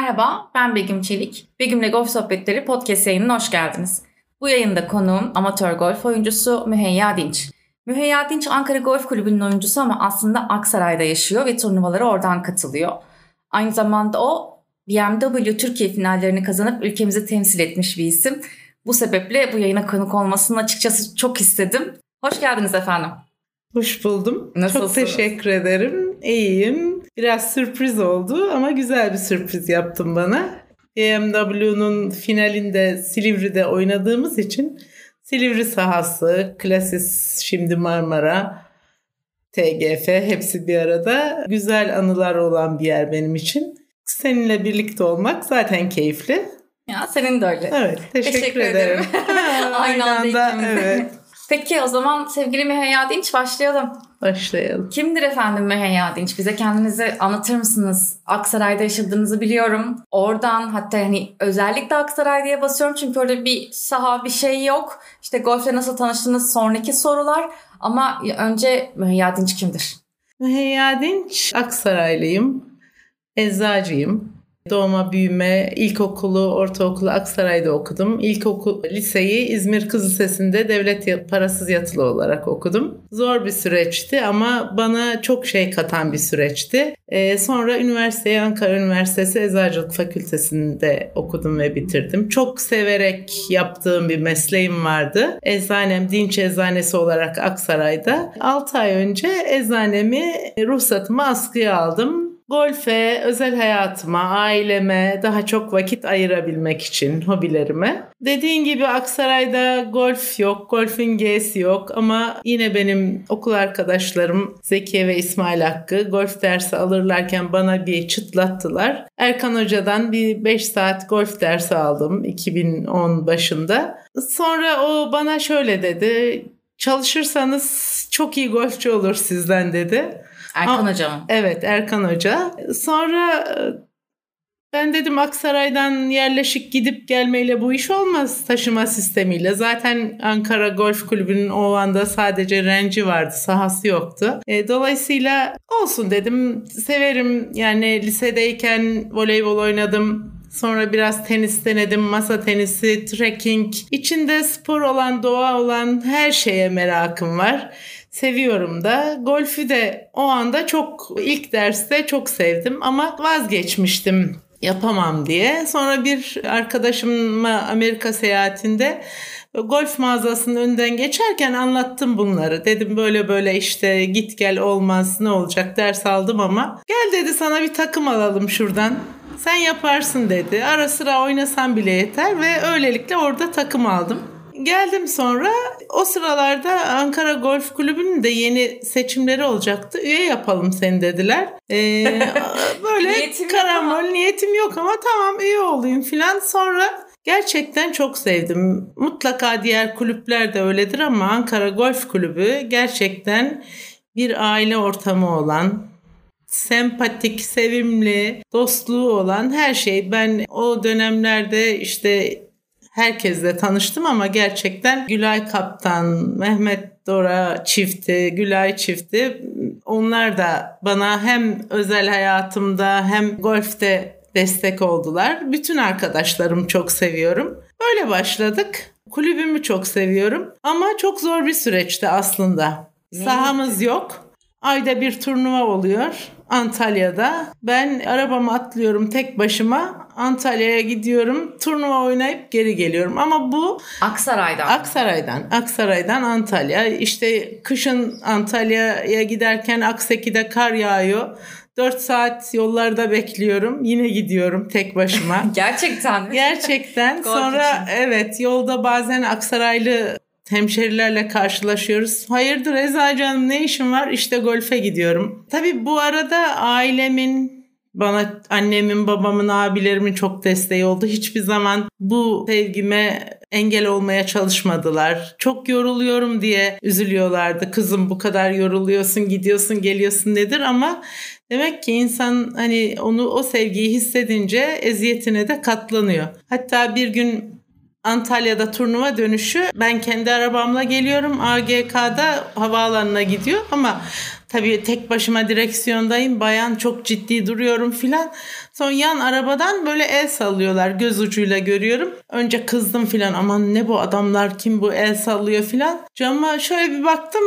Merhaba, ben Begüm Çelik. Begüm'le Golf Sohbetleri podcast yayınına hoş geldiniz. Bu yayında konuğum amatör golf oyuncusu Müheyya Dinç. Müheyya Dinç Ankara Golf Kulübü'nün oyuncusu ama aslında Aksaray'da yaşıyor ve turnuvalara oradan katılıyor. Aynı zamanda o BMW Türkiye finallerini kazanıp ülkemizi temsil etmiş bir isim. Bu sebeple bu yayına konuk olmasını açıkçası çok istedim. Hoş geldiniz efendim. Hoş buldum. Nasılsınız? Çok teşekkür ederim. İyiyim. Biraz sürpriz oldu ama güzel bir sürpriz yaptın bana. BMW'nun finalinde Silivri'de oynadığımız için Silivri sahası, Klasis, şimdi Marmara, TGF hepsi bir arada. Güzel anılar olan bir yer benim için. Seninle birlikte olmak zaten keyifli. Ya senin de öyle. Evet, teşekkür, teşekkür ederim. ederim. Aynı anda, evet. Peki o zaman sevgili Müheyya Dinç başlayalım. Başlayalım. Kimdir efendim Müheyya Dinç? Bize kendinizi anlatır mısınız? Aksaray'da yaşadığınızı biliyorum. Oradan hatta hani özellikle Aksaray diye basıyorum çünkü orada bir saha bir şey yok. İşte golfle nasıl tanıştınız sonraki sorular. Ama önce Müheyya Dinç kimdir? Müheyya Dinç Aksaraylıyım. Eczacıyım. Doğma büyüme ilkokulu, ortaokulu Aksaray'da okudum. İlkokul, liseyi İzmir Kız Lisesi'nde devlet parasız yatılı olarak okudum. Zor bir süreçti ama bana çok şey katan bir süreçti. Ee, sonra üniversiteyi Ankara Üniversitesi Eczacılık Fakültesi'nde okudum ve bitirdim. Çok severek yaptığım bir mesleğim vardı. Eczanem Dinç Eczanesi olarak Aksaray'da. 6 ay önce eczanemi ruhsatımı askıya aldım golfe, özel hayatıma, aileme daha çok vakit ayırabilmek için hobilerime. Dediğin gibi Aksaray'da golf yok, golfün G'si yok ama yine benim okul arkadaşlarım Zekiye ve İsmail Hakkı golf dersi alırlarken bana bir çıtlattılar. Erkan Hoca'dan bir 5 saat golf dersi aldım 2010 başında. Sonra o bana şöyle dedi. Çalışırsanız çok iyi golfçü olur sizden dedi. Erkan Hoca mı? Evet Erkan Hoca. Sonra e, ben dedim Aksaray'dan yerleşik gidip gelmeyle bu iş olmaz taşıma sistemiyle. Zaten Ankara Golf Kulübü'nün o anda sadece renci vardı, sahası yoktu. E, dolayısıyla olsun dedim. Severim yani lisedeyken voleybol oynadım. Sonra biraz tenis denedim, masa tenisi, trekking. İçinde spor olan, doğa olan her şeye merakım var seviyorum da. Golfü de o anda çok ilk derste çok sevdim ama vazgeçmiştim yapamam diye. Sonra bir arkadaşımla Amerika seyahatinde golf mağazasının önünden geçerken anlattım bunları. Dedim böyle böyle işte git gel olmaz ne olacak ders aldım ama gel dedi sana bir takım alalım şuradan. Sen yaparsın dedi. Ara sıra oynasan bile yeter ve öylelikle orada takım aldım. Geldim sonra o sıralarda Ankara Golf Kulübü'nün de yeni seçimleri olacaktı. Üye yapalım seni dediler. Ee, böyle niyetim karamol yok niyetim yok ama tamam üye olayım filan. Sonra gerçekten çok sevdim. Mutlaka diğer kulüpler de öyledir ama Ankara Golf Kulübü gerçekten bir aile ortamı olan, sempatik, sevimli, dostluğu olan her şey. Ben o dönemlerde işte herkesle tanıştım ama gerçekten Gülay Kaptan, Mehmet Dora çifti, Gülay çifti onlar da bana hem özel hayatımda hem golfte destek oldular. Bütün arkadaşlarımı çok seviyorum. Böyle başladık. Kulübümü çok seviyorum ama çok zor bir süreçti aslında. Sahamız yok. Ayda bir turnuva oluyor Antalya'da. Ben arabamı atlıyorum tek başıma. Antalya'ya gidiyorum. Turnuva oynayıp geri geliyorum. Ama bu Aksaray'dan. Aksaray'dan. Aksaray'dan Antalya. İşte kışın Antalya'ya giderken Akseki'de kar yağıyor. 4 saat yollarda bekliyorum. Yine gidiyorum tek başıma. Gerçekten mi? Gerçekten. Sonra için. evet yolda bazen Aksaraylı hemşerilerle karşılaşıyoruz. Hayırdır Eza canım ne işin var? İşte golfe gidiyorum. Tabii bu arada ailemin bana annemin, babamın, abilerimin çok desteği oldu. Hiçbir zaman bu sevgime engel olmaya çalışmadılar. Çok yoruluyorum diye üzülüyorlardı. Kızım bu kadar yoruluyorsun, gidiyorsun, geliyorsun nedir ama demek ki insan hani onu o sevgiyi hissedince eziyetine de katlanıyor. Hatta bir gün Antalya'da turnuva dönüşü ben kendi arabamla geliyorum. AGK'da havaalanına gidiyor ama tabii tek başıma direksiyondayım. Bayan çok ciddi duruyorum filan. Son yan arabadan böyle el sallıyorlar. Göz ucuyla görüyorum. Önce kızdım filan. Aman ne bu adamlar kim bu el sallıyor filan. Cama şöyle bir baktım.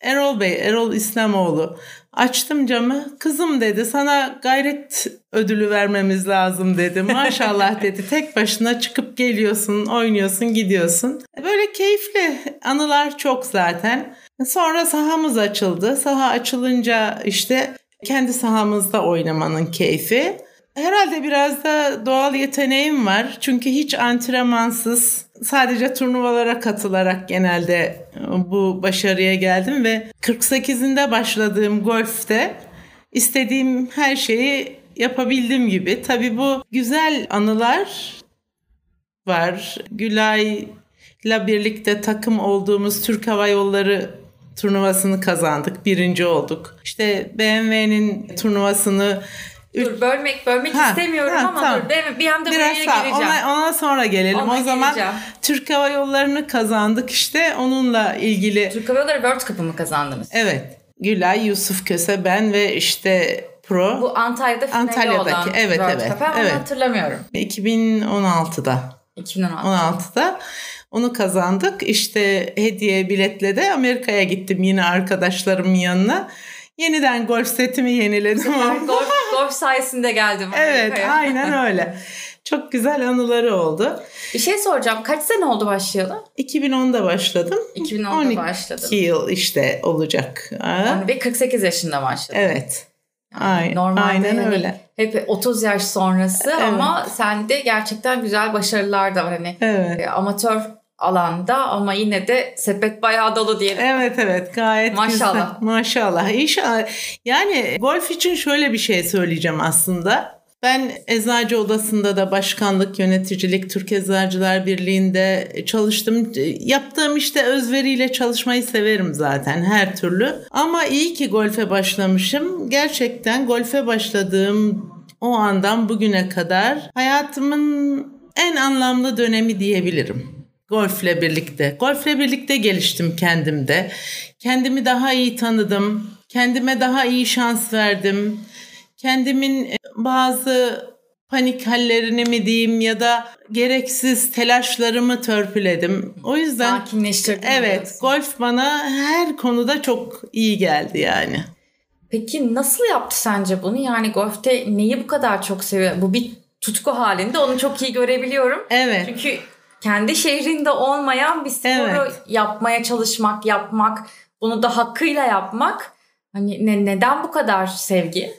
Erol Bey, Erol İslamoğlu. Açtım camı. Kızım dedi sana gayret ödülü vermemiz lazım dedi. Maşallah dedi. Tek başına çıkıp geliyorsun, oynuyorsun, gidiyorsun. Böyle keyifli anılar çok zaten. Sonra sahamız açıldı. Saha açılınca işte kendi sahamızda oynamanın keyfi. Herhalde biraz da doğal yeteneğim var. Çünkü hiç antrenmansız sadece turnuvalara katılarak genelde bu başarıya geldim ve 48'inde başladığım golfte istediğim her şeyi yapabildim gibi. Tabii bu güzel anılar var. Gülay'la birlikte takım olduğumuz Türk Hava Yolları turnuvasını kazandık. Birinci olduk. İşte BMW'nin turnuvasını Dur bölmek bölmek ha, istemiyorum ha, ama tamam. dur değil mi? Bir anda Biraz buraya sağ, geleceğim. Ona, ona sonra gelelim. Ona o zaman geleceğim. Türk Hava Yolları'nı kazandık işte onunla ilgili. Türk Hava Yolları World Cup'ı mı kazandınız? Evet. Gülay, Yusuf Köse, ben ve işte Pro. Bu Antalya'da finali Antalya'daki, olan evet, World evet, Cup. Ben evet. hatırlamıyorum. 2016'da. 2016. 16'da. Onu kazandık. İşte hediye biletle de Amerika'ya gittim yine arkadaşlarımın yanına. Yeniden golf setimi yeniledim. golf, golf sayesinde geldim. Evet aynen öyle. Çok güzel anıları oldu. Bir şey soracağım. Kaç sene oldu başlayalı? 2010'da başladım. 2010'da 12 başladım. 2 yıl işte olacak. Ve 48 yaşında başladım. Evet. Yani Aynen, normalde aynen hani öyle. Hep 30 yaş sonrası evet. ama sende gerçekten güzel başarılar da var. Hani evet. amatör alanda ama yine de sepet bayağı dolu diyelim. Evet evet gayet Maşallah. güzel. Maşallah. İnşallah. Yani golf için şöyle bir şey söyleyeceğim aslında. Ben Eczacı Odası'nda da başkanlık, yöneticilik, Türk Eczacılar Birliği'nde çalıştım. Yaptığım işte özveriyle çalışmayı severim zaten her türlü. Ama iyi ki golfe başlamışım. Gerçekten golfe başladığım o andan bugüne kadar hayatımın en anlamlı dönemi diyebilirim. Golfle birlikte. Golfle birlikte geliştim kendimde. Kendimi daha iyi tanıdım. Kendime daha iyi şans verdim. Kendimin e, bazı panik hallerini mi diyeyim ya da gereksiz telaşlarımı törpüledim. O yüzden sakinleştirdim. Evet, diyorsun. golf bana her konuda çok iyi geldi yani. Peki nasıl yaptı sence bunu? Yani golfte neyi bu kadar çok seviyor? Bu bir tutku halinde onu çok iyi görebiliyorum. Evet. Çünkü kendi şehrinde olmayan bir sporu evet. yapmaya çalışmak, yapmak, bunu da hakkıyla yapmak. Hani ne, neden bu kadar sevgi?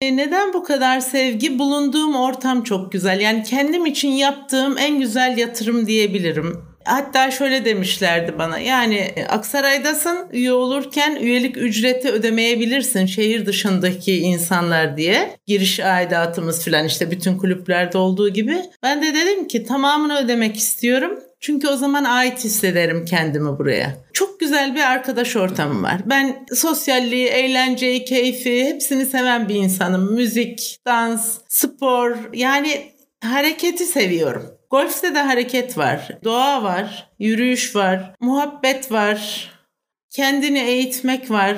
E, neden bu kadar sevgi? Bulunduğum ortam çok güzel. Yani kendim için yaptığım en güzel yatırım diyebilirim. Hatta şöyle demişlerdi bana yani e, Aksaray'dasın üye olurken üyelik ücreti ödemeyebilirsin şehir dışındaki insanlar diye. Giriş aidatımız falan işte bütün kulüplerde olduğu gibi. Ben de dedim ki tamamını ödemek istiyorum. Çünkü o zaman ait hissederim kendimi buraya. Çok güzel bir arkadaş ortamı var. Ben sosyalliği, eğlenceyi, keyfi hepsini seven bir insanım. Müzik, dans, spor yani hareketi seviyorum. Golfte de hareket var, doğa var, yürüyüş var, muhabbet var, kendini eğitmek var,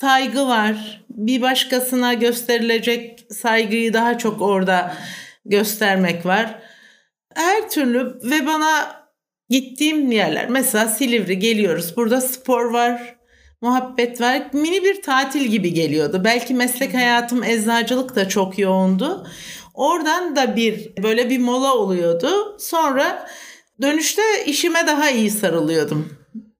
saygı var. Bir başkasına gösterilecek saygıyı daha çok orada göstermek var. Her türlü ve bana gittiğim yerler mesela Silivri geliyoruz. Burada spor var, muhabbet var. Mini bir tatil gibi geliyordu. Belki meslek hayatım eczacılık da çok yoğundu. Oradan da bir böyle bir mola oluyordu. Sonra dönüşte işime daha iyi sarılıyordum.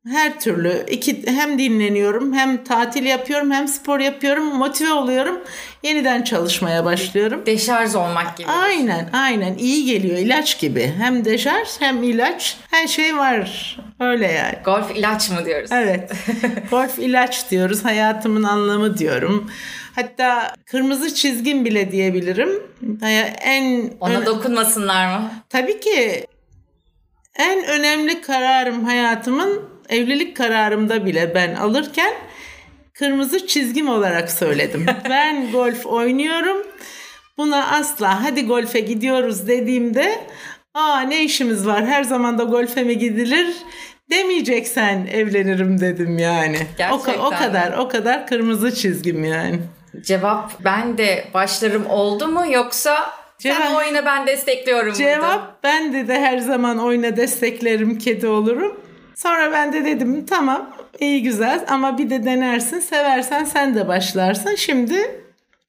Her türlü iki hem dinleniyorum hem tatil yapıyorum hem spor yapıyorum motive oluyorum yeniden çalışmaya başlıyorum. Deşarj olmak gibi. Aynen aynen iyi geliyor ilaç gibi hem deşarj hem ilaç her şey var öyle yani. Golf ilaç mı diyoruz? Evet golf ilaç diyoruz hayatımın anlamı diyorum. Hatta kırmızı çizgin bile diyebilirim. En ona ön... dokunmasınlar mı? Tabii ki en önemli kararım hayatımın evlilik kararımda bile ben alırken kırmızı çizgim olarak söyledim. ben golf oynuyorum. Buna asla hadi golfe gidiyoruz dediğimde aa ne işimiz var her zaman da golfe mi gidilir demeyeceksen evlenirim dedim yani. Gerçekten. O, o kadar o kadar kırmızı çizgim yani. Cevap ben de başlarım oldu mu yoksa sen Cevap- oyna ben destekliyorum muydu? Cevap ben de de her zaman oyna desteklerim kedi olurum. Sonra ben de dedim tamam iyi güzel ama bir de denersin seversen sen de başlarsın. Şimdi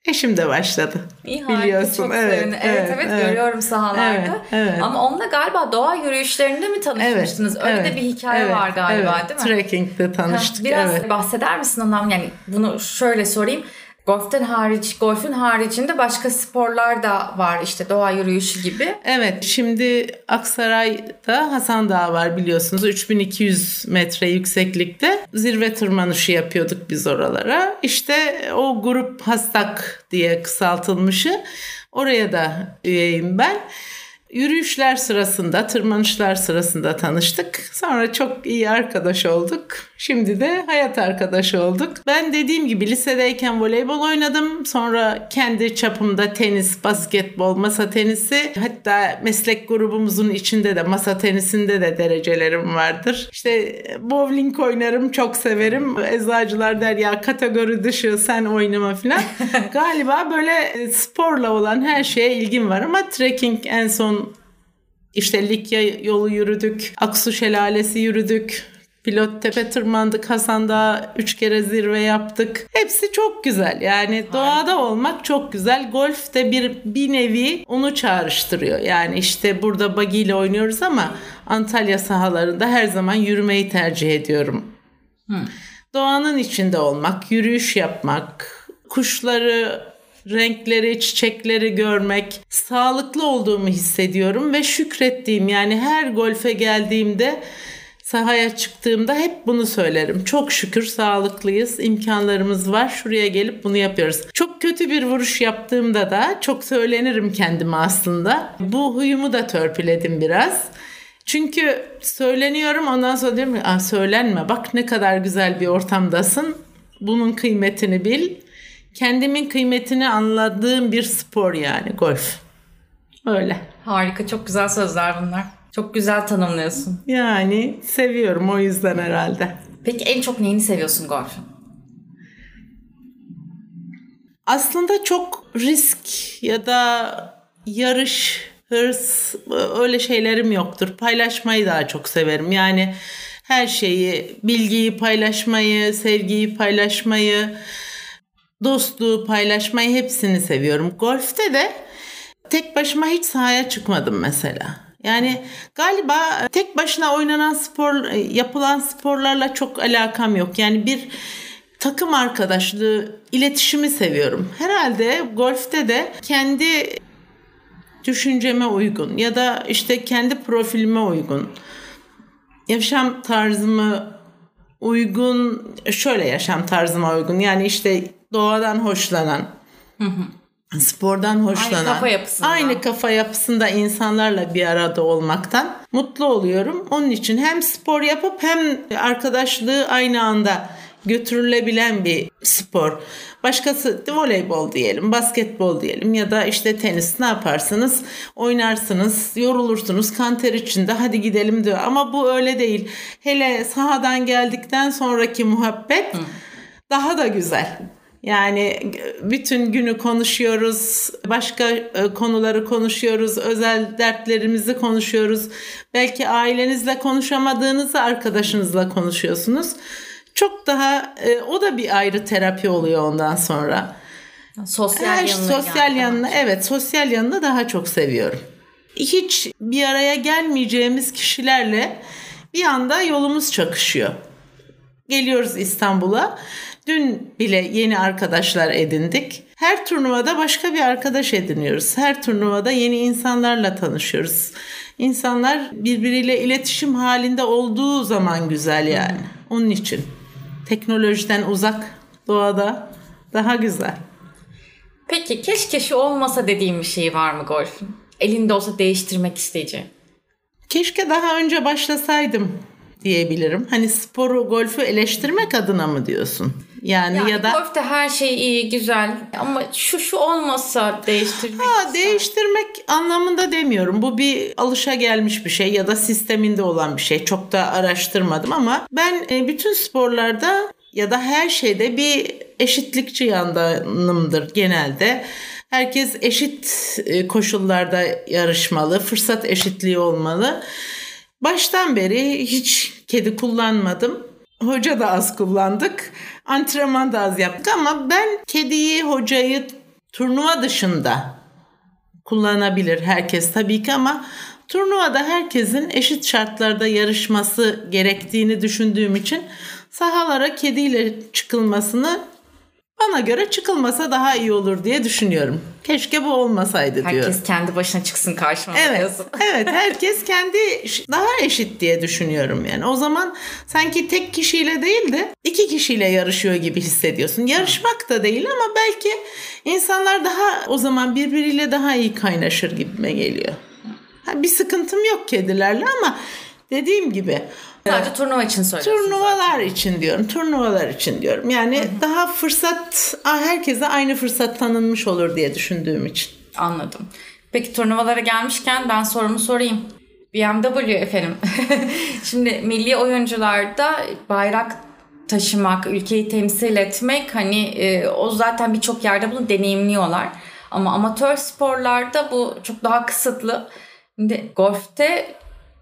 eşim de başladı. İyi, Biliyorsun. Çok evet, sevindim. evet, evet, görüyorum sahalarda. Evet, evet. Ama onunla galiba doğa yürüyüşlerinde mi tanışmıştınız? Öyle evet, de bir hikaye evet, var galiba evet. değil mi? Trekking'de tanıştık. Heh, Biraz evet. bahseder misin ondan? Yani bunu şöyle sorayım. Golften hariç, golfün haricinde başka sporlar da var işte doğa yürüyüşü gibi. Evet şimdi Aksaray'da Hasan Dağı var biliyorsunuz 3200 metre yükseklikte zirve tırmanışı yapıyorduk biz oralara. İşte o grup Hastak diye kısaltılmışı oraya da üyeyim ben. Yürüyüşler sırasında, tırmanışlar sırasında tanıştık. Sonra çok iyi arkadaş olduk. Şimdi de hayat arkadaşı olduk. Ben dediğim gibi lisedeyken voleybol oynadım. Sonra kendi çapımda tenis, basketbol, masa tenisi hatta meslek grubumuzun içinde de masa tenisinde de derecelerim vardır. İşte bowling oynarım, çok severim. Eczacılar der ya kategori dışı sen oynama falan. Galiba böyle sporla olan her şeye ilgim var ama trekking en son işte Likya yolu yürüdük, Aksu Şelalesi yürüdük, Pilot Tepe tırmandık, Hasan Dağı üç kere zirve yaptık. Hepsi çok güzel. Yani doğada olmak çok güzel. Golf de bir, bir nevi onu çağrıştırıyor. Yani işte burada buggy ile oynuyoruz ama Antalya sahalarında her zaman yürümeyi tercih ediyorum. Doğanın içinde olmak, yürüyüş yapmak, kuşları, renkleri, çiçekleri görmek, sağlıklı olduğumu hissediyorum ve şükrettiğim yani her golfe geldiğimde sahaya çıktığımda hep bunu söylerim. Çok şükür sağlıklıyız, imkanlarımız var. Şuraya gelip bunu yapıyoruz. Çok kötü bir vuruş yaptığımda da çok söylenirim kendime aslında. Bu huyumu da törpüledim biraz. Çünkü söyleniyorum ondan sonra diyorum ki "Aa, söylenme bak ne kadar güzel bir ortamdasın. Bunun kıymetini bil. Kendimin kıymetini anladığım bir spor yani golf. Öyle. Harika, çok güzel sözler bunlar. Çok güzel tanımlıyorsun. Yani seviyorum o yüzden herhalde. Peki en çok neyini seviyorsun golfün? Aslında çok risk ya da yarış, hırs öyle şeylerim yoktur. Paylaşmayı daha çok severim. Yani her şeyi, bilgiyi paylaşmayı, sevgiyi paylaşmayı, dostluğu paylaşmayı hepsini seviyorum. Golfte de tek başıma hiç sahaya çıkmadım mesela. Yani galiba tek başına oynanan spor, yapılan sporlarla çok alakam yok. Yani bir takım arkadaşlığı, iletişimi seviyorum. Herhalde golfte de kendi düşünceme uygun ya da işte kendi profilime uygun, yaşam tarzımı uygun, şöyle yaşam tarzıma uygun. Yani işte doğadan hoşlanan, spordan hoşlanan, kafa yapısından. aynı kafa yapısında insanlarla bir arada olmaktan mutlu oluyorum. Onun için hem spor yapıp hem arkadaşlığı aynı anda götürülebilen bir spor. Başkası voleybol diyelim, basketbol diyelim ya da işte tenis ne yaparsınız? Oynarsınız, yorulursunuz, kanter içinde hadi gidelim diyor. Ama bu öyle değil. Hele sahadan geldikten sonraki muhabbet daha da güzel. Yani bütün günü konuşuyoruz, başka e, konuları konuşuyoruz, özel dertlerimizi konuşuyoruz. Belki ailenizle konuşamadığınızı arkadaşınızla konuşuyorsunuz. Çok daha e, o da bir ayrı terapi oluyor ondan sonra. Sosyal Her yanına sosyal yanını evet sosyal yanını daha çok seviyorum. Hiç bir araya gelmeyeceğimiz kişilerle bir anda yolumuz çakışıyor. Geliyoruz İstanbul'a. Dün bile yeni arkadaşlar edindik. Her turnuvada başka bir arkadaş ediniyoruz. Her turnuvada yeni insanlarla tanışıyoruz. İnsanlar birbiriyle iletişim halinde olduğu zaman güzel yani. Onun için teknolojiden uzak doğada daha güzel. Peki keşke şu olmasa dediğim bir şey var mı golfün? Elinde olsa değiştirmek isteyeceğin. Keşke daha önce başlasaydım diyebilirim. Hani sporu, golfü eleştirmek adına mı diyorsun? Yani, yani ya da golfte her şey iyi, güzel ama şu şu olmasa değiştirmek. Ha, ister. değiştirmek anlamında demiyorum. Bu bir alışa gelmiş bir şey ya da sisteminde olan bir şey. Çok da araştırmadım ama ben e, bütün sporlarda ya da her şeyde bir eşitlikçi yandanımdır genelde. Herkes eşit e, koşullarda yarışmalı, fırsat eşitliği olmalı. Baştan beri hiç kedi kullanmadım. Hoca da az kullandık. Antrenman da az yaptık ama ben kediyi, hocayı turnuva dışında kullanabilir herkes tabii ki ama turnuvada herkesin eşit şartlarda yarışması gerektiğini düşündüğüm için sahalara kediyle çıkılmasını bana göre çıkılmasa daha iyi olur diye düşünüyorum. Keşke bu olmasaydı herkes diyorum. Herkes kendi başına çıksın karşıma evet, diyorsun. evet herkes kendi daha eşit diye düşünüyorum yani. O zaman sanki tek kişiyle değil de iki kişiyle yarışıyor gibi hissediyorsun. Yarışmak da değil ama belki insanlar daha o zaman birbiriyle daha iyi kaynaşır gibime geliyor. Ha, bir sıkıntım yok kedilerle ama dediğim gibi Sadece turnuva için söylüyorsun. Turnuvalar zaten. için diyorum. Turnuvalar için diyorum. Yani Hı-hı. daha fırsat herkese aynı fırsat tanınmış olur diye düşündüğüm için. Anladım. Peki turnuvalara gelmişken ben sorumu sorayım. BMW efendim. Şimdi milli oyuncularda bayrak taşımak, ülkeyi temsil etmek hani e, o zaten birçok yerde bunu deneyimliyorlar. Ama amatör sporlarda bu çok daha kısıtlı. Şimdi golfte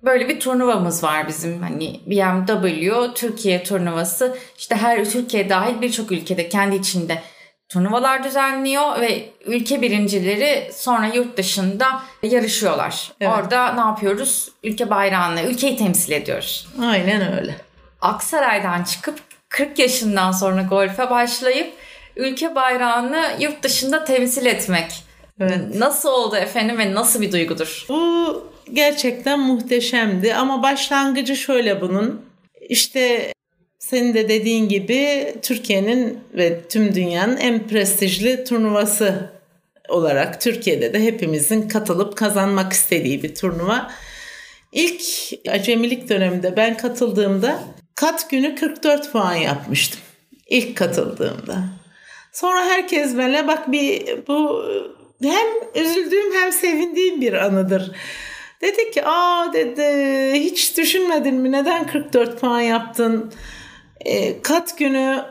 böyle bir turnuvamız var bizim hani BMW Türkiye turnuvası işte her Türkiye dahil birçok ülkede kendi içinde turnuvalar düzenliyor ve ülke birincileri sonra yurt dışında yarışıyorlar. Evet. Orada ne yapıyoruz? Ülke bayrağını, ülkeyi temsil ediyoruz. Aynen öyle. Aksaray'dan çıkıp 40 yaşından sonra golfe başlayıp ülke bayrağını yurt dışında temsil etmek. Evet. Nasıl oldu efendim ve nasıl bir duygudur? Bu gerçekten muhteşemdi ama başlangıcı şöyle bunun. İşte senin de dediğin gibi Türkiye'nin ve tüm dünyanın en prestijli turnuvası olarak Türkiye'de de hepimizin katılıp kazanmak istediği bir turnuva. İlk acemilik döneminde ben katıldığımda kat günü 44 puan yapmıştım. İlk katıldığımda. Sonra herkes böyle bak bir bu hem üzüldüğüm hem sevindiğim bir anıdır. Dedi ki aa dedi hiç düşünmedin mi neden 44 puan yaptın? E, kat günü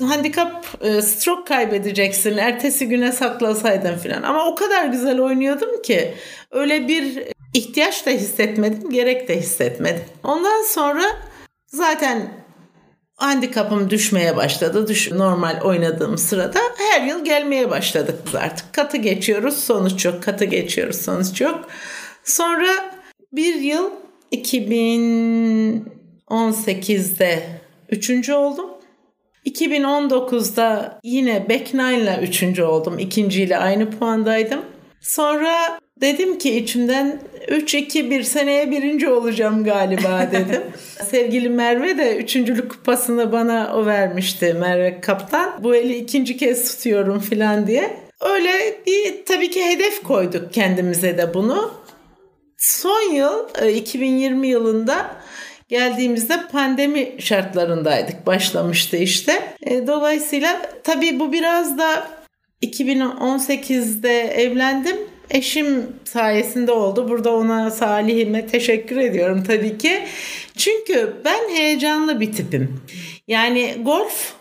handikap e, stroke kaybedeceksin. Ertesi güne saklasaydın filan. Ama o kadar güzel oynuyordum ki öyle bir ihtiyaç da hissetmedim, gerek de hissetmedim. Ondan sonra zaten handikapım düşmeye başladı. Düş normal oynadığım sırada her yıl gelmeye başladık biz artık. Katı geçiyoruz, sonuç yok. Katı geçiyoruz, sonuç yok. Sonra bir yıl 2018'de üçüncü oldum. 2019'da yine back nine'la üçüncü oldum. İkinciyle aynı puandaydım. Sonra dedim ki içimden 3-2-1 seneye birinci olacağım galiba dedim. Sevgili Merve de üçüncülük kupasını bana o vermişti Merve Kaptan. Bu eli ikinci kez tutuyorum falan diye. Öyle bir tabii ki hedef koyduk kendimize de bunu. Son yıl 2020 e, yılında geldiğimizde pandemi şartlarındaydık. Başlamıştı işte. E, dolayısıyla tabii bu biraz da 2018'de evlendim. Eşim sayesinde oldu. Burada ona Salih'ime teşekkür ediyorum tabii ki. Çünkü ben heyecanlı bir tipim. Yani golf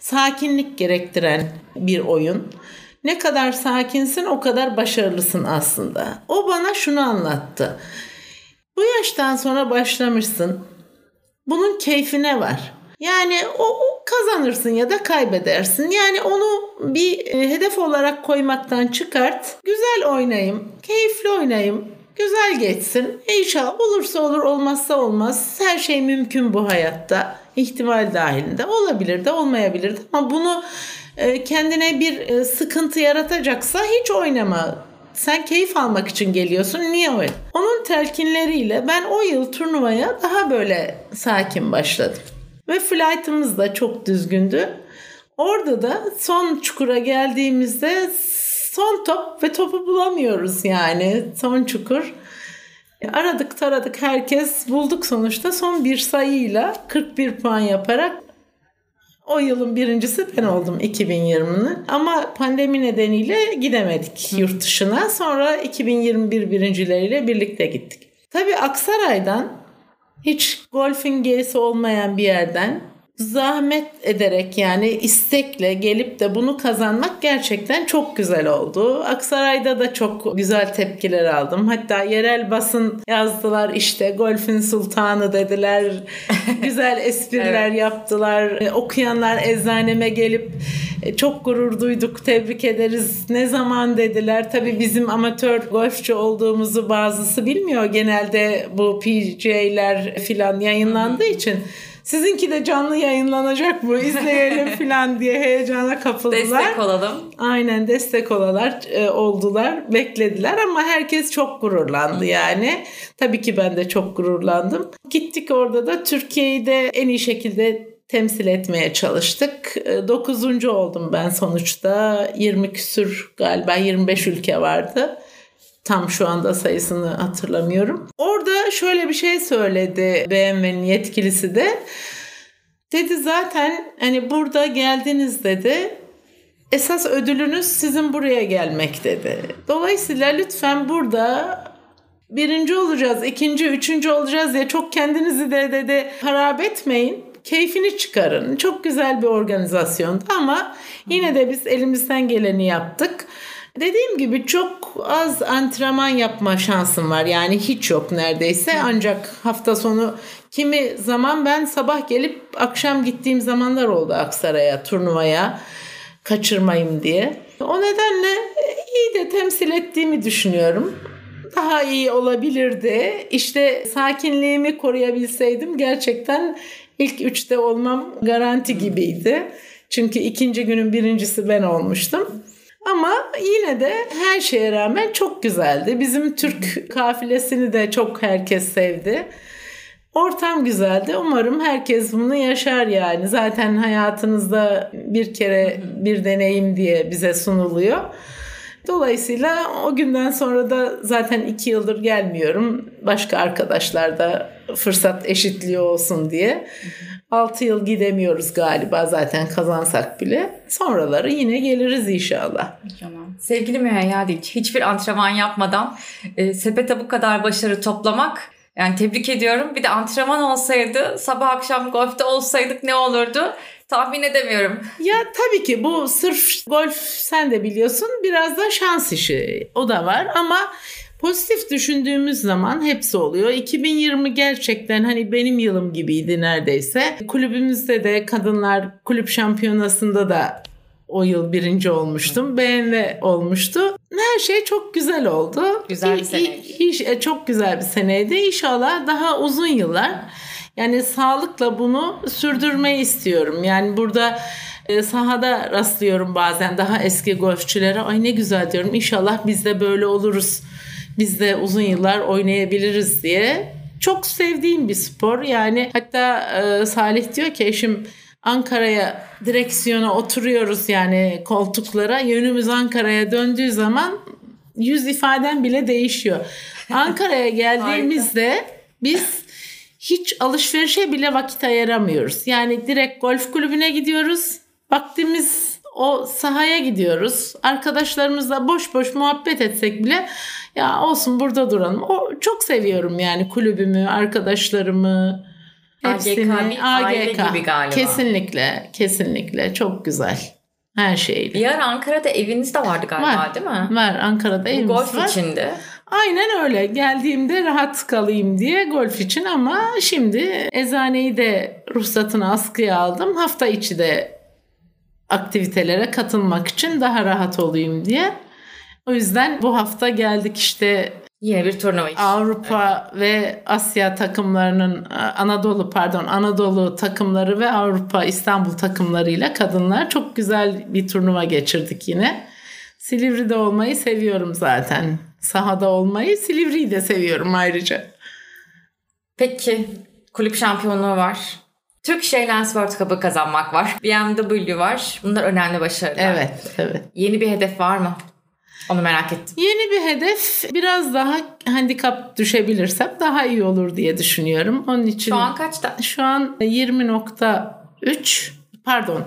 sakinlik gerektiren bir oyun. Ne kadar sakinsin o kadar başarılısın aslında. O bana şunu anlattı. Bu yaştan sonra başlamışsın. Bunun keyfine var. Yani o, o kazanırsın ya da kaybedersin. Yani onu bir e, hedef olarak koymaktan çıkart. Güzel oynayayım, keyifli oynayayım, güzel geçsin. İnşallah olursa olur, olmazsa olmaz. Her şey mümkün bu hayatta. İhtimal dahilinde olabilir de olmayabilir de ama bunu kendine bir e, sıkıntı yaratacaksa hiç oynama. Sen keyif almak için geliyorsun. Niye öyle? Onun telkinleriyle ben o yıl turnuvaya daha böyle sakin başladım. Ve flight'ımız da çok düzgündü. Orada da son çukura geldiğimizde son top ve topu bulamıyoruz yani. Son çukur. Aradık taradık herkes bulduk sonuçta son bir sayıyla 41 puan yaparak o yılın birincisi ben oldum 2020'nin. Ama pandemi nedeniyle gidemedik yurt dışına. Sonra 2021 birincileriyle birlikte gittik. Tabii Aksaray'dan hiç golfün G'si olmayan bir yerden zahmet ederek yani istekle gelip de bunu kazanmak gerçekten çok güzel oldu. Aksaray'da da çok güzel tepkiler aldım. Hatta yerel basın yazdılar işte golfün sultanı dediler. güzel espriler evet. yaptılar. E, okuyanlar eczaneme gelip e, çok gurur duyduk, tebrik ederiz. Ne zaman dediler. Tabii bizim amatör golfçü olduğumuzu bazısı bilmiyor. Genelde bu PGA'ler filan yayınlandığı için Sizinki de canlı yayınlanacak mı? İzleyelim falan diye heyecana kapıldılar. Destek olalım. Aynen destek olalar e, oldular. Beklediler ama herkes çok gururlandı yani. Tabii ki ben de çok gururlandım. Gittik orada da Türkiye'yi de en iyi şekilde temsil etmeye çalıştık. E, dokuzuncu oldum ben sonuçta. 20 küsür galiba 25 ülke vardı. Tam şu anda sayısını hatırlamıyorum. Orada şöyle bir şey söyledi BMW'nin yetkilisi de. Dedi zaten hani burada geldiniz dedi. Esas ödülünüz sizin buraya gelmek dedi. Dolayısıyla lütfen burada birinci olacağız, ikinci, üçüncü olacağız diye çok kendinizi de dedi harap etmeyin. Keyfini çıkarın. Çok güzel bir organizasyondu ama yine de biz elimizden geleni yaptık. Dediğim gibi çok az antrenman yapma şansım var. Yani hiç yok neredeyse. Ancak hafta sonu kimi zaman ben sabah gelip akşam gittiğim zamanlar oldu Aksaray'a, turnuvaya kaçırmayayım diye. O nedenle iyi de temsil ettiğimi düşünüyorum. Daha iyi olabilirdi. İşte sakinliğimi koruyabilseydim gerçekten ilk üçte olmam garanti gibiydi. Çünkü ikinci günün birincisi ben olmuştum. Ama yine de her şeye rağmen çok güzeldi. Bizim Türk kafilesini de çok herkes sevdi. Ortam güzeldi. Umarım herkes bunu yaşar yani. Zaten hayatınızda bir kere bir deneyim diye bize sunuluyor. Dolayısıyla o günden sonra da zaten iki yıldır gelmiyorum. Başka arkadaşlar da fırsat eşitliği olsun diye. 6 yıl gidemiyoruz galiba zaten kazansak bile. Sonraları yine geliriz inşallah. Tamam. Sevgili Müheyya Dinç, hiçbir antrenman yapmadan e, sepete bu kadar başarı toplamak yani tebrik ediyorum. Bir de antrenman olsaydı, sabah akşam golfte olsaydık ne olurdu? Tahmin edemiyorum. Ya tabii ki bu sırf golf sen de biliyorsun biraz da şans işi. O da var ama Pozitif düşündüğümüz zaman hepsi oluyor. 2020 gerçekten hani benim yılım gibiydi neredeyse. Kulübümüzde de kadınlar kulüp şampiyonasında da o yıl birinci olmuştum. BMW olmuştu. Her şey çok güzel oldu. Güzel bir seneydi. E, çok güzel bir seneydi. İnşallah daha uzun yıllar. Yani sağlıkla bunu sürdürmeyi istiyorum. Yani burada e, sahada rastlıyorum bazen daha eski golfçülere. Ay ne güzel diyorum. İnşallah biz de böyle oluruz biz de uzun yıllar oynayabiliriz diye. Çok sevdiğim bir spor. Yani hatta e, Salih diyor ki eşim Ankara'ya direksiyona oturuyoruz yani koltuklara. Yönümüz Ankara'ya döndüğü zaman yüz ifaden bile değişiyor. Ankara'ya geldiğimizde biz hiç alışverişe bile vakit ayıramıyoruz. Yani direkt golf kulübüne gidiyoruz. Vaktimiz o sahaya gidiyoruz. Arkadaşlarımızla boş boş muhabbet etsek bile ya olsun burada duralım. O çok seviyorum yani kulübümü, arkadaşlarımı. Hepsini. AGK, AGK. gibi galiba. Kesinlikle, kesinlikle çok güzel. Her şeyle. Bir ara Ankara'da eviniz de vardı galiba var, değil mi? Var Ankara'da evimiz golf var. Golf içinde. Aynen öyle. Geldiğimde rahat kalayım diye golf için ama şimdi eczaneyi de ruhsatını askıya aldım. Hafta içi de aktivitelere katılmak için daha rahat olayım diye. O yüzden bu hafta geldik işte Yine bir turnuva için. Avrupa evet. ve Asya takımlarının Anadolu pardon Anadolu takımları ve Avrupa İstanbul takımlarıyla kadınlar çok güzel bir turnuva geçirdik yine. Silivri'de olmayı seviyorum zaten. Sahada olmayı, Silivri'yi de seviyorum ayrıca. Peki kulüp şampiyonluğu var. Türk Airlines World Cup'ı kazanmak var. BMW var. Bunlar önemli başarılar. Evet, evet. Yeni bir hedef var mı? Onu merak ettim. Yeni bir hedef biraz daha handikap düşebilirsem daha iyi olur diye düşünüyorum. Onun için Şu an kaçta? Şu an 20.3 pardon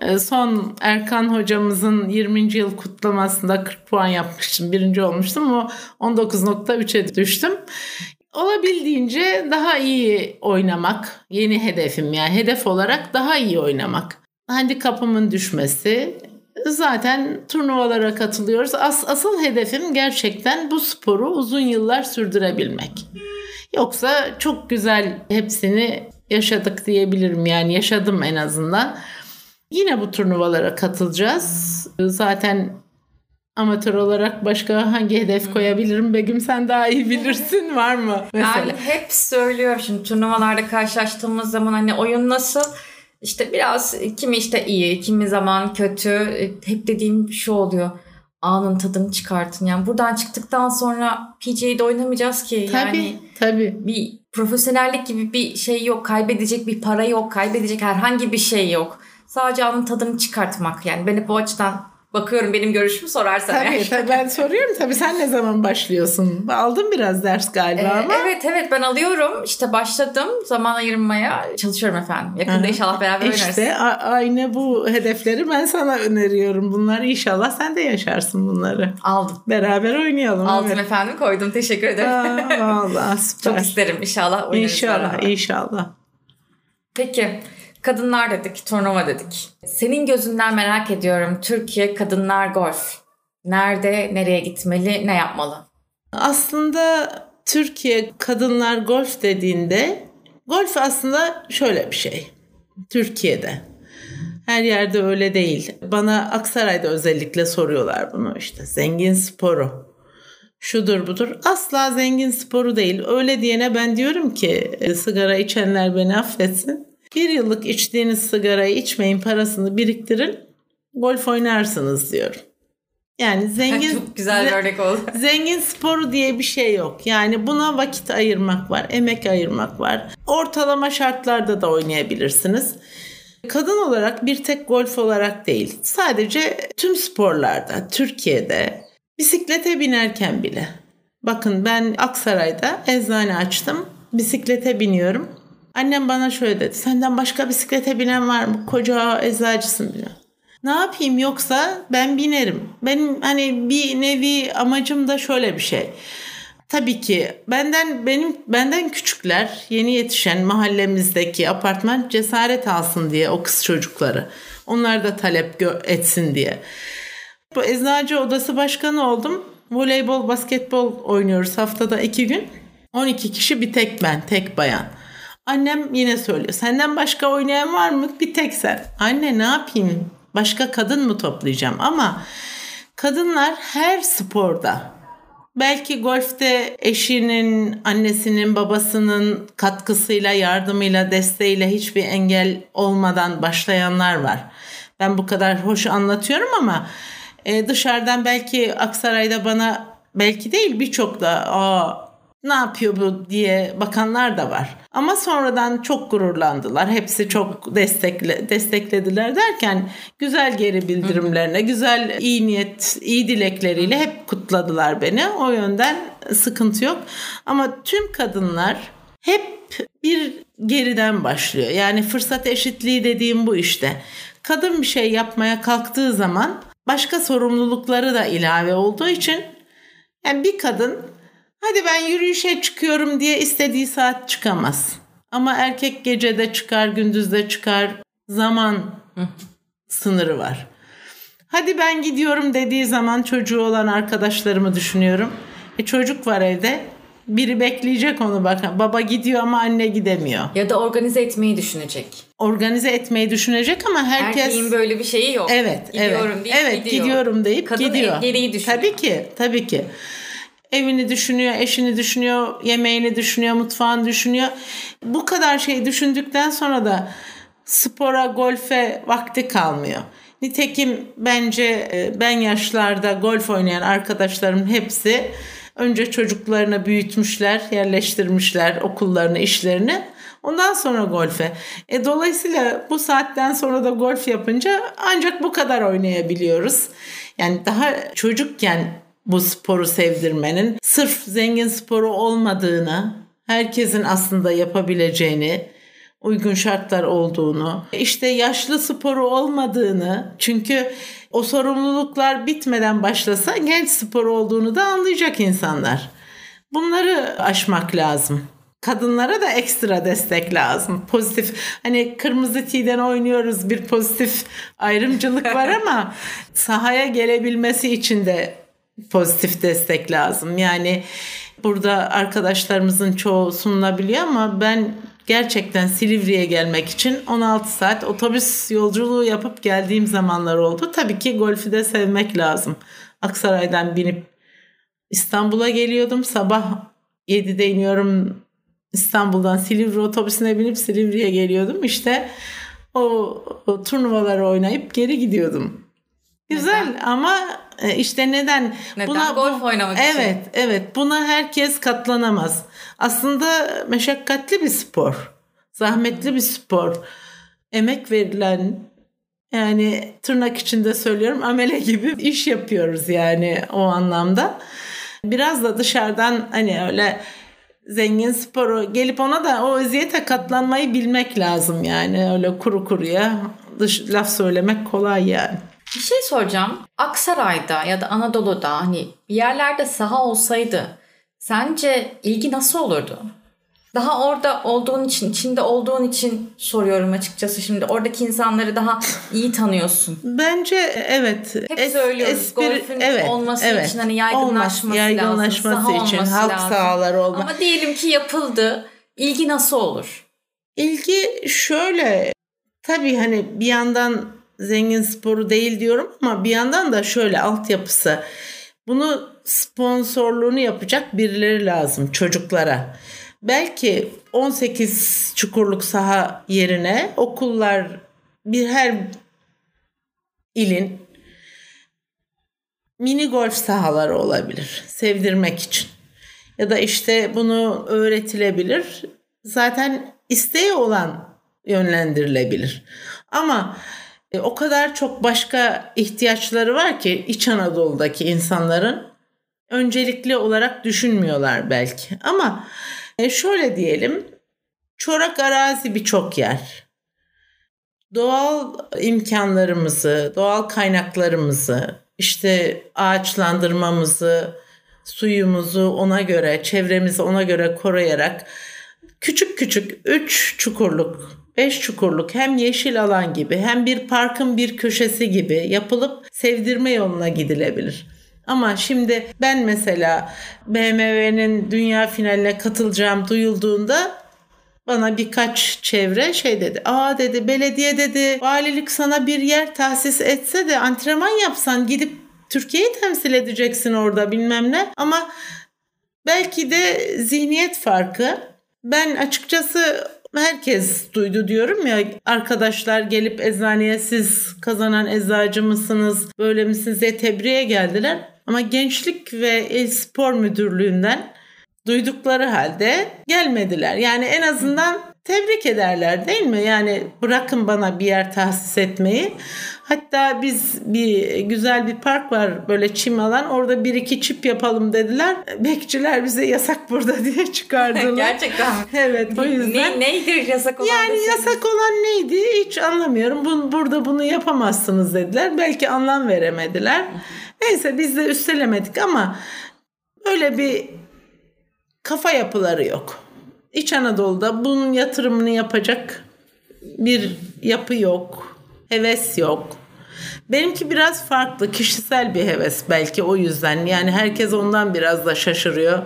e, son Erkan hocamızın 20. yıl kutlamasında 40 puan yapmıştım. Birinci olmuştum ama 19.3'e düştüm. Olabildiğince daha iyi oynamak yeni hedefim yani hedef olarak daha iyi oynamak. Handikapımın düşmesi zaten turnuvalara katılıyoruz. As, asıl hedefim gerçekten bu sporu uzun yıllar sürdürebilmek. Yoksa çok güzel hepsini yaşadık diyebilirim yani yaşadım en azından. Yine bu turnuvalara katılacağız. Zaten amatör olarak başka hangi hedef koyabilirim? Begüm sen daha iyi bilirsin var mı? Mesela? Yani hep söylüyorum şimdi turnuvalarda karşılaştığımız zaman hani oyun nasıl? İşte biraz kimi işte iyi, kimi zaman kötü. Hep dediğim şu oluyor. Anın tadını çıkartın. Yani buradan çıktıktan sonra PGA'de oynamayacağız ki. Tabii, yani tabii. Bir profesyonellik gibi bir şey yok. Kaybedecek bir para yok. Kaybedecek herhangi bir şey yok. Sadece anın tadını çıkartmak. Yani ben hep o açıdan Bakıyorum benim görüşümü sorarsan tabii, eğer. Tabii ben soruyorum. Tabii sen ne zaman başlıyorsun? Aldın biraz ders galiba ee, ama. Evet evet ben alıyorum. İşte başladım zaman ayırmaya çalışıyorum efendim. Yakında Aha. inşallah beraber oynarız. İşte aynı bu hedefleri ben sana öneriyorum. Bunlar inşallah sen de yaşarsın bunları. Aldım. Beraber oynayalım. Aldım evet. efendim koydum. Teşekkür ederim. Aa, vallahi süper. Çok isterim inşallah oynarız. İnşallah beraber. inşallah. Peki Kadınlar dedik, turnuva dedik. Senin gözünden merak ediyorum. Türkiye kadınlar golf. Nerede, nereye gitmeli, ne yapmalı? Aslında Türkiye kadınlar golf dediğinde golf aslında şöyle bir şey. Türkiye'de. Her yerde öyle değil. Bana Aksaray'da özellikle soruyorlar bunu işte. Zengin sporu. Şudur budur. Asla zengin sporu değil. Öyle diyene ben diyorum ki sigara içenler beni affetsin. Bir yıllık içtiğiniz sigarayı içmeyin parasını biriktirin golf oynarsınız diyorum. Yani zengin çok güzel bir örnek oldu. Zengin sporu diye bir şey yok. Yani buna vakit ayırmak var, emek ayırmak var. Ortalama şartlarda da oynayabilirsiniz. Kadın olarak bir tek golf olarak değil. Sadece tüm sporlarda, Türkiye'de bisiklete binerken bile. Bakın ben Aksaray'da eczane açtım. Bisiklete biniyorum. Annem bana şöyle dedi. Senden başka bisiklete binen var mı? Koca eczacısın bile. Ne yapayım yoksa ben binerim. Benim hani bir nevi amacım da şöyle bir şey. Tabii ki benden benim benden küçükler yeni yetişen mahallemizdeki apartman cesaret alsın diye o kız çocukları. Onlar da talep etsin diye. Bu eczacı odası başkanı oldum. Voleybol, basketbol oynuyoruz haftada iki gün. 12 kişi bir tek ben, tek bayan. Annem yine söylüyor. Senden başka oynayan var mı? Bir tek sen. Anne ne yapayım? Başka kadın mı toplayacağım? Ama kadınlar her sporda belki golfte eşinin, annesinin, babasının katkısıyla, yardımıyla, desteğiyle hiçbir engel olmadan başlayanlar var. Ben bu kadar hoş anlatıyorum ama e, dışarıdan belki Aksaray'da bana belki değil birçok da aa ne yapıyor bu diye bakanlar da var. Ama sonradan çok gururlandılar. Hepsi çok destekle, desteklediler derken güzel geri bildirimlerine, güzel iyi niyet, iyi dilekleriyle hep kutladılar beni. O yönden sıkıntı yok. Ama tüm kadınlar hep bir geriden başlıyor. Yani fırsat eşitliği dediğim bu işte. Kadın bir şey yapmaya kalktığı zaman başka sorumlulukları da ilave olduğu için yani bir kadın Hadi ben yürüyüşe çıkıyorum diye istediği saat çıkamaz. Ama erkek gecede çıkar, gündüzde çıkar. Zaman sınırı var. Hadi ben gidiyorum dediği zaman çocuğu olan arkadaşlarımı düşünüyorum. E çocuk var evde. Biri bekleyecek onu bakın. Baba gidiyor ama anne gidemiyor. Ya da organize etmeyi düşünecek. Organize etmeyi düşünecek ama herkes... Erkeğin böyle bir şeyi yok. Evet. Gidiyorum evet. deyip evet, gidiyor. gidiyorum deyip Kadın gidiyor. Kadın geriyi düşünüyor. Tabii ki. Tabii ki. Evini düşünüyor, eşini düşünüyor, yemeğini düşünüyor, mutfağını düşünüyor. Bu kadar şey düşündükten sonra da spora, golfe vakti kalmıyor. Nitekim bence e, ben yaşlarda golf oynayan arkadaşlarım hepsi önce çocuklarını büyütmüşler, yerleştirmişler okullarını, işlerini. Ondan sonra golfe. E, dolayısıyla bu saatten sonra da golf yapınca ancak bu kadar oynayabiliyoruz. Yani daha çocukken bu sporu sevdirmenin sırf zengin sporu olmadığını, herkesin aslında yapabileceğini, uygun şartlar olduğunu, işte yaşlı sporu olmadığını çünkü o sorumluluklar bitmeden başlasa genç sporu olduğunu da anlayacak insanlar. Bunları aşmak lazım. Kadınlara da ekstra destek lazım. Pozitif hani kırmızı tiden oynuyoruz bir pozitif ayrımcılık var ama sahaya gelebilmesi için de pozitif destek lazım. Yani burada arkadaşlarımızın çoğu sunulabiliyor ama ben gerçekten Silivri'ye gelmek için 16 saat otobüs yolculuğu yapıp geldiğim zamanlar oldu. Tabii ki golfü de sevmek lazım. Aksaray'dan binip İstanbul'a geliyordum. Sabah 7'de iniyorum İstanbul'dan Silivri otobüsüne binip Silivri'ye geliyordum. İşte o, o turnuvaları oynayıp geri gidiyordum. Güzel neden? ama işte neden? Neden? Buna, Golf oynamak evet, için. Evet, evet. Buna herkes katlanamaz. Aslında meşakkatli bir spor. Zahmetli bir spor. Emek verilen yani tırnak içinde söylüyorum amele gibi iş yapıyoruz yani o anlamda. Biraz da dışarıdan hani öyle zengin sporu gelip ona da o eziyete katlanmayı bilmek lazım yani öyle kuru kuruya dış, laf söylemek kolay yani. Bir şey soracağım. Aksaray'da ya da Anadolu'da hani bir yerlerde saha olsaydı sence ilgi nasıl olurdu? Daha orada olduğun için, içinde olduğun için soruyorum açıkçası şimdi. Oradaki insanları daha iyi tanıyorsun. Bence evet. Hep es, söylüyoruz espri, golfün evet, olması evet. için hani yaygınlaşması, Olmaz, yaygınlaşması lazım. için saha halk lazım. sahaları olma. Ama diyelim ki yapıldı. İlgi nasıl olur? İlgi şöyle tabii hani bir yandan zengin sporu değil diyorum ama bir yandan da şöyle altyapısı. Bunu sponsorluğunu yapacak birileri lazım çocuklara. Belki 18 çukurluk saha yerine okullar bir her ilin mini golf sahaları olabilir sevdirmek için. Ya da işte bunu öğretilebilir. Zaten isteği olan yönlendirilebilir. Ama e, o kadar çok başka ihtiyaçları var ki İç Anadolu'daki insanların öncelikli olarak düşünmüyorlar belki. Ama e, şöyle diyelim çorak arazi birçok yer. Doğal imkanlarımızı, doğal kaynaklarımızı, işte ağaçlandırmamızı, suyumuzu ona göre, çevremizi ona göre koruyarak küçük küçük 3 çukurluk 5 çukurluk hem yeşil alan gibi hem bir parkın bir köşesi gibi yapılıp sevdirme yoluna gidilebilir. Ama şimdi ben mesela BMW'nin dünya finaline katılacağım duyulduğunda bana birkaç çevre şey dedi. Aa dedi belediye dedi valilik sana bir yer tahsis etse de antrenman yapsan gidip Türkiye'yi temsil edeceksin orada bilmem ne. Ama belki de zihniyet farkı. Ben açıkçası herkes duydu diyorum ya arkadaşlar gelip eczaneye siz kazanan eczacı mısınız böyle misiniz diye tebriğe geldiler. Ama Gençlik ve Spor Müdürlüğü'nden duydukları halde gelmediler. Yani en azından tebrik ederler değil mi? Yani bırakın bana bir yer tahsis etmeyi. Hatta biz bir güzel bir park var böyle çim alan orada bir iki çip yapalım dediler. Bekçiler bize yasak burada diye çıkardılar. Gerçekten? Evet o yüzden. Ne, neydi yasak olan? Yani deseniz? yasak olan neydi hiç anlamıyorum. Bunu, burada bunu yapamazsınız dediler. Belki anlam veremediler. Neyse biz de üstelemedik ama öyle bir kafa yapıları yok. İç Anadolu'da bunun yatırımını yapacak bir yapı yok. Heves yok. Benimki biraz farklı. Kişisel bir heves belki o yüzden. Yani herkes ondan biraz da şaşırıyor.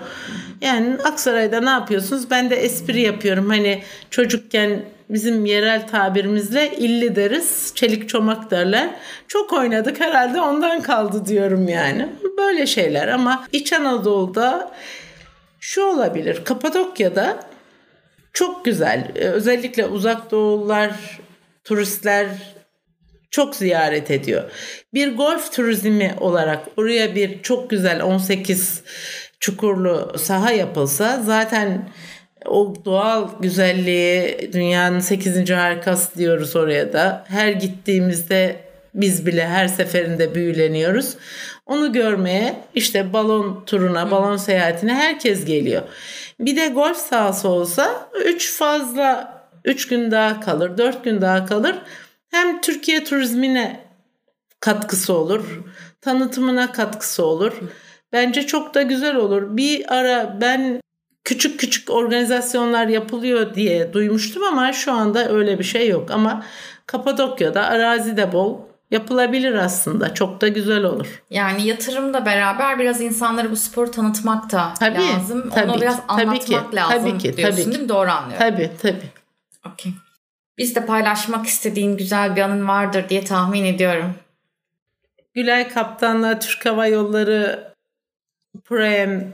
Yani Aksaray'da ne yapıyorsunuz? Ben de espri yapıyorum. Hani çocukken bizim yerel tabirimizle illi deriz. Çelik çomak derler. Çok oynadık herhalde ondan kaldı diyorum yani. Böyle şeyler ama İç Anadolu'da şu olabilir. Kapadokya'da çok güzel. Ee, özellikle uzak doğullar, turistler çok ziyaret ediyor. Bir golf turizmi olarak oraya bir çok güzel 18 çukurlu saha yapılsa zaten o doğal güzelliği dünyanın 8. harikası diyoruz oraya da. Her gittiğimizde biz bile her seferinde büyüleniyoruz. Onu görmeye işte balon turuna, balon seyahatine herkes geliyor. Bir de golf sahası olsa 3 fazla 3 gün daha kalır, 4 gün daha kalır. Hem Türkiye turizmine katkısı olur, tanıtımına katkısı olur. Bence çok da güzel olur. Bir ara ben küçük küçük organizasyonlar yapılıyor diye duymuştum ama şu anda öyle bir şey yok. Ama Kapadokya'da arazi de bol yapılabilir aslında. Çok da güzel olur. Yani yatırımla beraber biraz insanlara bu sporu tanıtmak da tabii, lazım. Tabii, Onu biraz anlatmak tabii ki, lazım tabii ki, diyorsun tabii ki. değil mi? Doğru anlıyorum. Tabii tabii. Okey. Biz de paylaşmak istediğin güzel bir anın vardır diye tahmin ediyorum. Gülay Kaptan'la Türk Hava Yolları Prem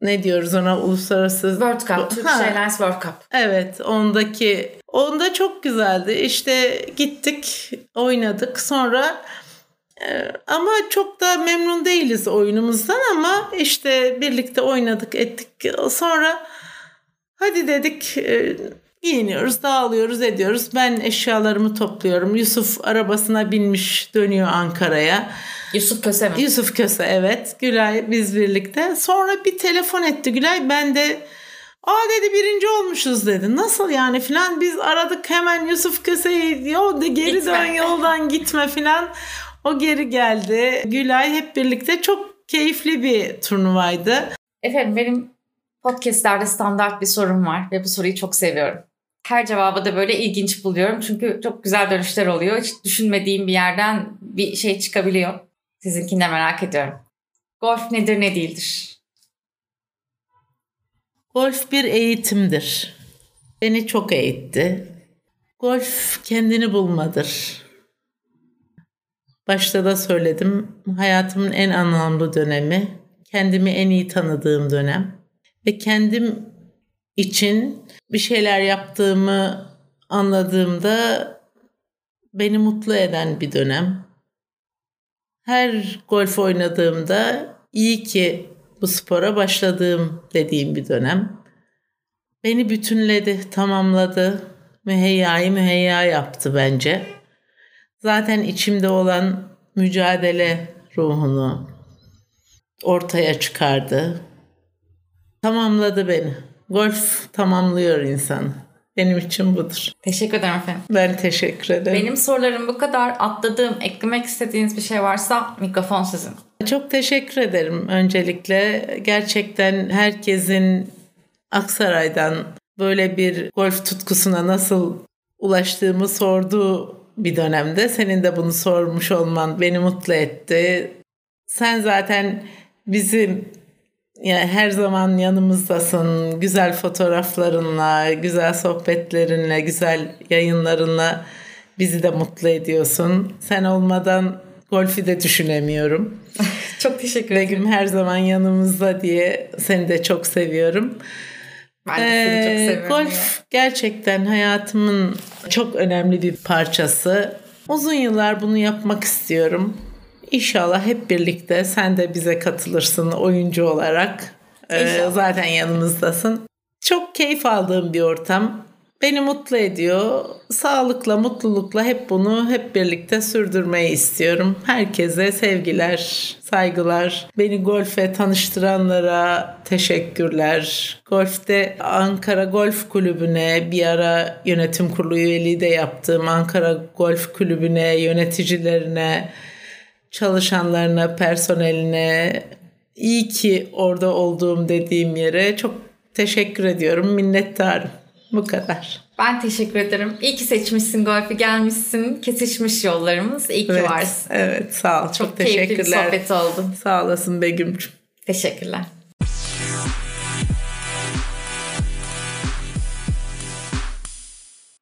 ne diyoruz ona uluslararası World Cup, Turkish Airlines World Cup. Evet, ondaki onda çok güzeldi. İşte gittik, oynadık. Sonra e, ama çok da memnun değiliz oyunumuzdan ama işte birlikte oynadık, ettik. Sonra hadi dedik e, giyiniyoruz, dağılıyoruz, ediyoruz. Ben eşyalarımı topluyorum. Yusuf arabasına binmiş dönüyor Ankara'ya. Yusuf Köse mi? Yusuf Köse evet. Gülay biz birlikte. Sonra bir telefon etti Gülay. Ben de Aa dedi birinci olmuşuz dedi. Nasıl yani filan biz aradık hemen Yusuf Köse'yi yolda geri gitme. dön yoldan gitme filan. O geri geldi. Gülay hep birlikte çok keyifli bir turnuvaydı. Efendim benim podcastlerde standart bir sorum var ve bu soruyu çok seviyorum. Her cevabı da böyle ilginç buluyorum çünkü çok güzel dönüşler oluyor. Hiç düşünmediğim bir yerden bir şey çıkabiliyor. Sizinkini de merak ediyorum. Golf nedir ne değildir? Golf bir eğitimdir. Beni çok eğitti. Golf kendini bulmadır. Başta da söyledim. Hayatımın en anlamlı dönemi. Kendimi en iyi tanıdığım dönem. Ve kendim için bir şeyler yaptığımı anladığımda beni mutlu eden bir dönem. Her golf oynadığımda iyi ki bu spora başladığım dediğim bir dönem. Beni bütünledi, tamamladı. Müheyyayı müheyya yaptı bence. Zaten içimde olan mücadele ruhunu ortaya çıkardı. Tamamladı beni. Golf tamamlıyor insanı. Benim için budur. Teşekkür ederim efendim. Ben teşekkür ederim. Benim sorularım bu kadar. Atladığım, eklemek istediğiniz bir şey varsa mikrofon sizin. Çok teşekkür ederim öncelikle. Gerçekten herkesin Aksaray'dan böyle bir golf tutkusuna nasıl ulaştığımı sorduğu bir dönemde senin de bunu sormuş olman beni mutlu etti. Sen zaten bizim yani her zaman yanımızdasın. Güzel fotoğraflarınla, güzel sohbetlerinle, güzel yayınlarınla bizi de mutlu ediyorsun. Sen olmadan golfi de düşünemiyorum. çok teşekkür ederim. Begüm her zaman yanımızda diye seni de çok seviyorum. Ben de seni çok ee, seviyorum. Golf ya. gerçekten hayatımın çok önemli bir parçası. Uzun yıllar bunu yapmak istiyorum. İnşallah hep birlikte sen de bize katılırsın oyuncu olarak. Ee, zaten yanımızdasın. Çok keyif aldığım bir ortam. Beni mutlu ediyor. Sağlıkla, mutlulukla hep bunu hep birlikte sürdürmeyi istiyorum. Herkese sevgiler, saygılar. Beni golfe tanıştıranlara teşekkürler. Golf'te Ankara Golf Kulübü'ne bir ara yönetim kurulu üyeliği de yaptığım Ankara Golf Kulübü'ne, yöneticilerine, çalışanlarına, personeline, iyi ki orada olduğum dediğim yere çok teşekkür ediyorum. Minnettarım. Bu kadar. Ben teşekkür ederim. İyi ki seçmişsin golfü, gelmişsin. Kesişmiş yollarımız. İyi ki evet, varsın. Evet, sağ ol. Çok, çok teşekkürler. Çok keyifli bir sohbet oldu. Sağ olasın Begüm'cüm. Teşekkürler.